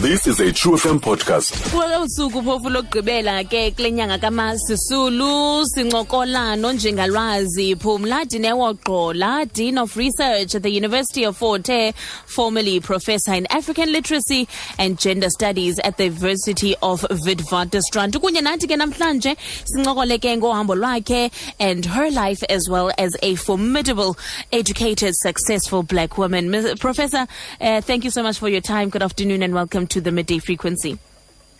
This is a True FM podcast. Kwelo usuku phofu lokugqibela ke kule nyanga kaMasisulu sincokola nonjengalwazi Pumla Dineo Gqola Dean of Research at the University of Fort Hare formerly professor in African Literacy and Gender Studies at the University of Witwatersrand. Kunye nathi ke namhlanje sincokole ke ngohambo lwakhe and her life as well as a formidable educated successful black woman. Professor uh, thank you so much for your time. Good afternoon and welcome to the midday frequency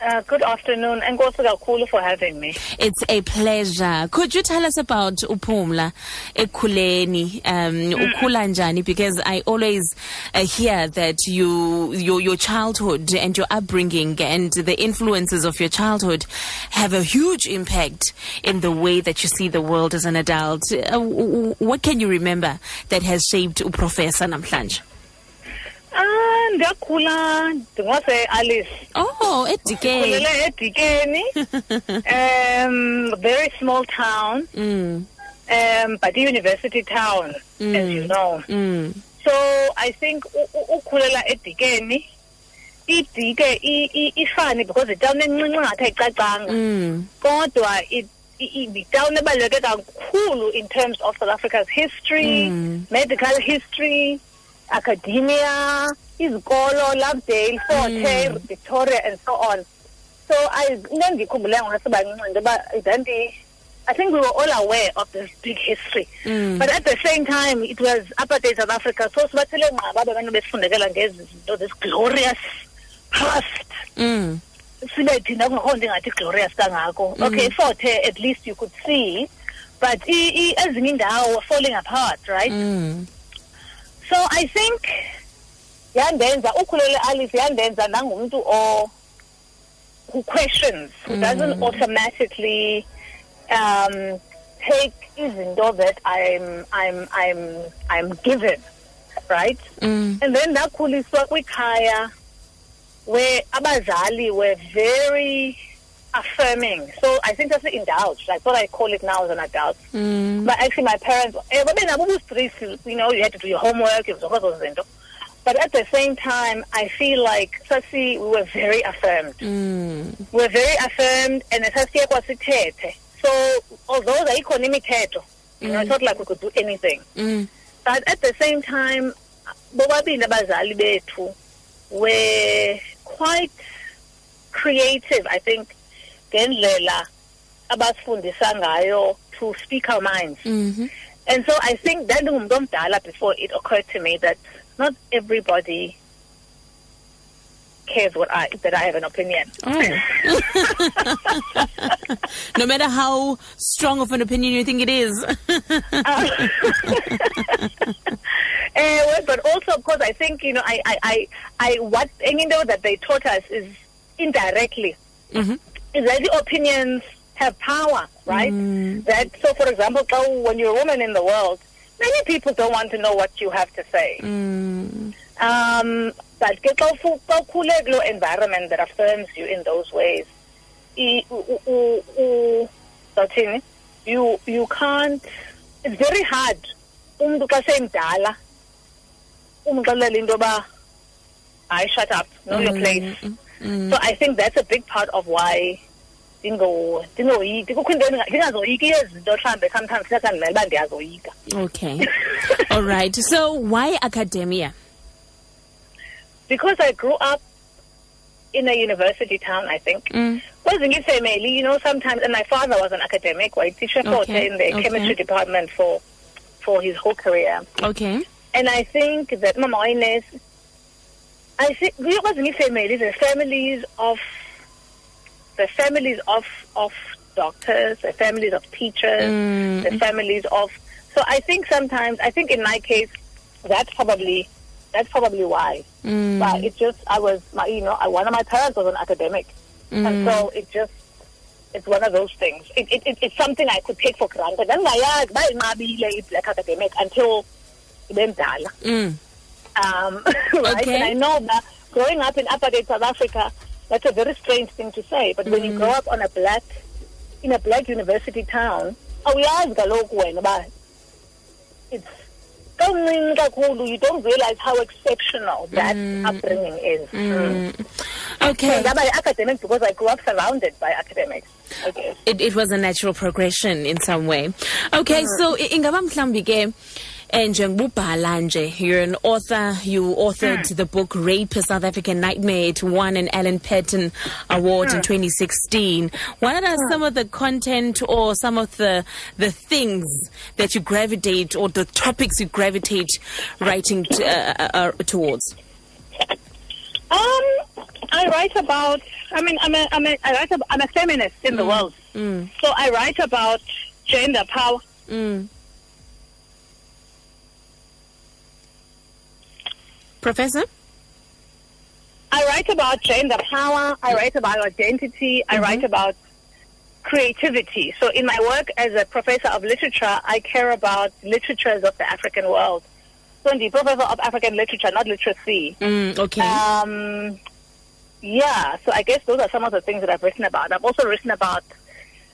Uh, good afternoon. Enkosi kakhulu for having me. It's a pleasure. Could you tell us about Upumla ekhuleni? Um, ukhula njani? Because I always uh, hear that you, your, your childhood and your upbringing and the influences of your childhood have a huge impact in the way that you see the world as an adult. Uh, what can you remember that has shaped uprofessor namhlanje? Ndiyakhula ndingose Alice. Oh, edikeni. Khulele eDikeni. um very small town. Mm, Um but a university town as you know. mm, So I think ukhulela eDikeni idike ifani because itown encinci ngathi ayicacanga. mm, Kodwa it itown ebaluleke kakhulu in terms of South Africa's history, Mm. medical history, academia, izikolo, Lovedale, Fort Hare, Victoria, and so on. So I ndikhumbule ngona sibancinci into yoba idanti I think we were all aware of this big history. Mm. But at the same time, it was apartheid South Africa. So sibathele nqaba abantu besifundekela ngezi zinto, this glorious past. mm, sibe thina kungekho nto ingathi glorious kangako okay Fort Hare at least you could see but ezinye indawo were falling apart right mm, so i think yandenza ukhulele alice yandenza nangumntu who questions who doesn't automatically um take izinto that i'm i'm i'm i'm given right? Mm, and then ndakhuliswa kwikhaya where abazali were very affirming. So I think that's the indulged. That's what I call it now as an adult. mm. But actually my parents, eh, babe nabo ubustress, you know, you had to do your homework, it was all those zinto. But at the same time, I feel like Sasi, we were very affirmed. Mm, We were very affirmed and sasiye kwasithethe. So although the economic you know, it's not like we could do anything. mm, But at the same time, bobabili abazali bethu were quite creative, I think, ngendlela abasifundisa ngayo to speak our minds. mhm. And so I think that ngumuntu omdala before it occurred to me that not everybody cares what I that I have an opinion. Oh. no matter how strong of an opinion you think it is. Eh, but also, of course, I think you know, I, I, I, I what you know that they taught us is indirectly Mhm. is that the opinions have power, right? That so, for example, xa- when you're a woman in the world, many people don't want to know what you have to say. Mm, Um, but ke xa ufu- xa ukhule kuloo environment that affirms you in those ways, you you can't. It's very hard. Umntu xa semdala umxelela into yoba hayi shut up know your place mm, so i think that's a big part of why ndingo- ndingoyiki kukho into ndingazoyiki ezi zinto mhlawumbe sometimes funeka ndimele uba ndiyazoyika okay. All right. So why academia? because i grew up in a university town i think Mm, kwezinye ifamily you know sometimes and my father was an academic wayitisha Okay, in the okay. chemistry department for for his whole career okay. And I think that Mama Ines, I think we wasn't families, the families of the families of of doctors, the families of teachers, Mm. the families of. So I think sometimes I think in my case, that's probably that's probably why. Mm, But it just I was my you know I, one of my parents was an academic, and so it just. It's one of those things. It, it, it, it's something I could take for granted. Ndandingayazi uba inqabile i-black academic until ibemdala. mm, Um, right? Okay. And I know that growing up in apartheid South Africa, that's a very strange thing to say. But when you grow up on a black, in a black university town, awuyazi kaloku wena uba it's kancinci kakhulu you don't realize how exceptional that upbringing is Mm. Okay. ngaba i-academics because i grew up surrounded by academics guess It, it was a natural progression in some way. Okay, so i- ingaba mhlambi ke eh, njengoba ubhala nje you're an author you authored the book rape a south african nightmare it won an Alan Paton award in 2016 what are some of the content or some of the the things that you gravitate or the topics you gravitate writing t- uh, uh, uh, towards Um, I write about. I mean, I'm a, I'm a, I write about, I'm a feminist in the world. So I write about gender power. mm. Professor I write about gender power. I write about identity. I write about creativity. So in my work as a professor of literature, I care about literatures of the African world. So the professor of African literature, not literacy. mm, okay Um, yeah, so I guess those are some of the things that I've written about. I've also written about,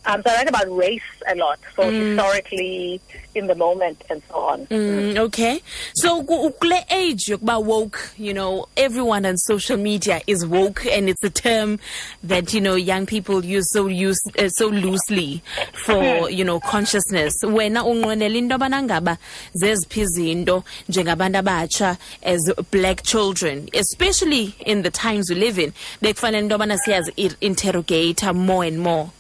um, so I write about race a lot, so historically, in the moment, and so on. Mm, okay. So kule age yokuba woke, you know, everyone on social media is woke and it's a term that, you know, young people use so use uh, so loosely for, you know, consciousness. Wena unqwenela into yobana ngaba zeziphi izinto njengabantu abatsha as black children, especially in the times we live in, bekufanele into yobana siyazi interrogate more and more.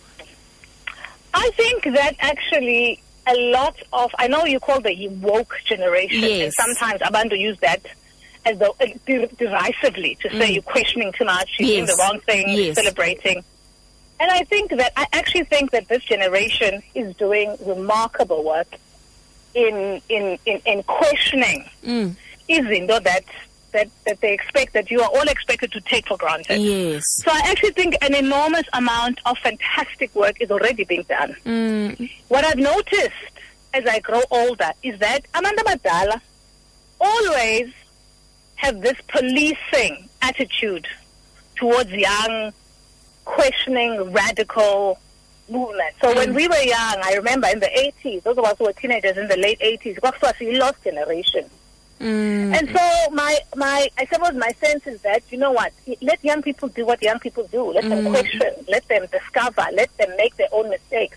I think that actually a lot of, I know you call the woke generation, and Yes. sometimes Abandu use that as though, uh, der- derisively to say you're questioning too much, you're doing Mm. The wrong thing, Yes. celebrating. And I think that, I actually think that this generation is doing remarkable work in, in, in, in questioning Mm. izinto that, that, that they expect, that you are all expected to take for granted. Yes. So I actually think an enormous amount of fantastic work is already being done. Mm. What I've noticed as I grow older is that Amanda Madala always have this policing attitude towards young, questioning, radical movement. So when we were young, I remember in the 80s, those of us who were teenagers in the late 80s, was a lost generation. Mm. And so my my I suppose my sense is that you know what let young people do what young people do let them question let them discover let them make their own mistakes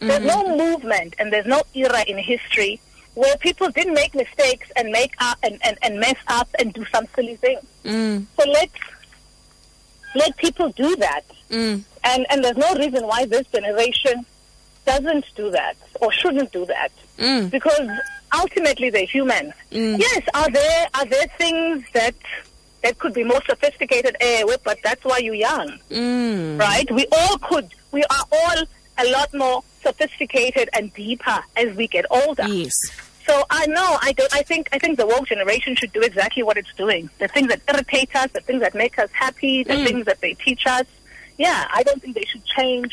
there's no movement and there's no era in history where people didn't make mistakes and make up and, and, and mess up and do some silly thing Mm. so let let people do that Mm. and and there's no reason why this generation doesn't do that or shouldn't do that Mm. because ultimately they're human. Mm. Yes, are there are there things that that could be more sophisticated? Eh, but that's why you're young, Mm. right? We all could. We are all a lot more sophisticated and deeper as we get older. Yes. So I know I don't. I think I think the woke generation should do exactly what it's doing. The things that irritate us, the things that make us happy, the Mm. things that they teach us. Yeah, I don't think they should change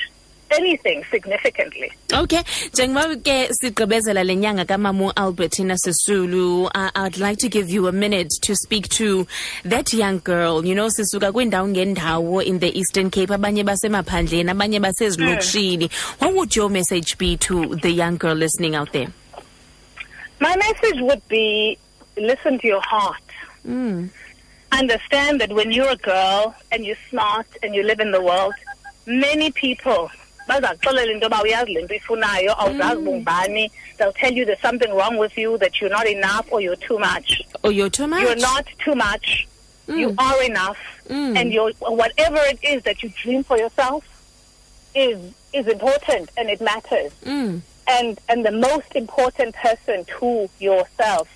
anything significantly. Okay, njengoba ke sigqibezela le nyanga kamamu Albertina Sisulu, I'd like to give you a minute to speak to that young girl. You know, sisuka kwindawo ngendawo in the Eastern Cape, abanye basemaphandleni, abanye basezilokishini. What would your message be to the young girl listening out there? My message would be listen to your heart. Mm. Understand that when you're a girl and you're smart and you live in the world, many people bazakuxelela into yoba uyazi le nto ifunayo awuzazi bungubani they'll tell you there's something wrong with you that you're not enough or you're too much. Or you're too much. you're not too much. You are enough. Mm. and you're, whatever it is that you dream for yourself is is important and it matters. Mm. and and the most important person to yourself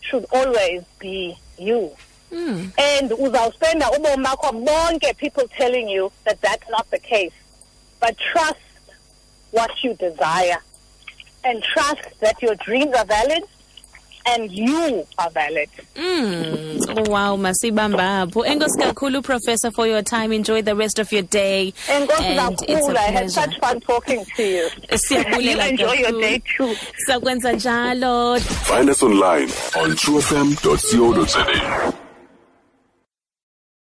should always be you. Mm. and uzawuspenda ubomi bakho bonke people telling you that that's not the case but trust what you desire and trust that your dreams are valid and you are valid Mm. Oh, wow, masibamba apho. Enkosi kakhulu, Professor, for your time. Enjoy the rest of your day. and God And it's a kakhulu i had such fun talking to you you Siyabulela enjoy your day too Sakwenza njalo. Find us online on truefm.co.za.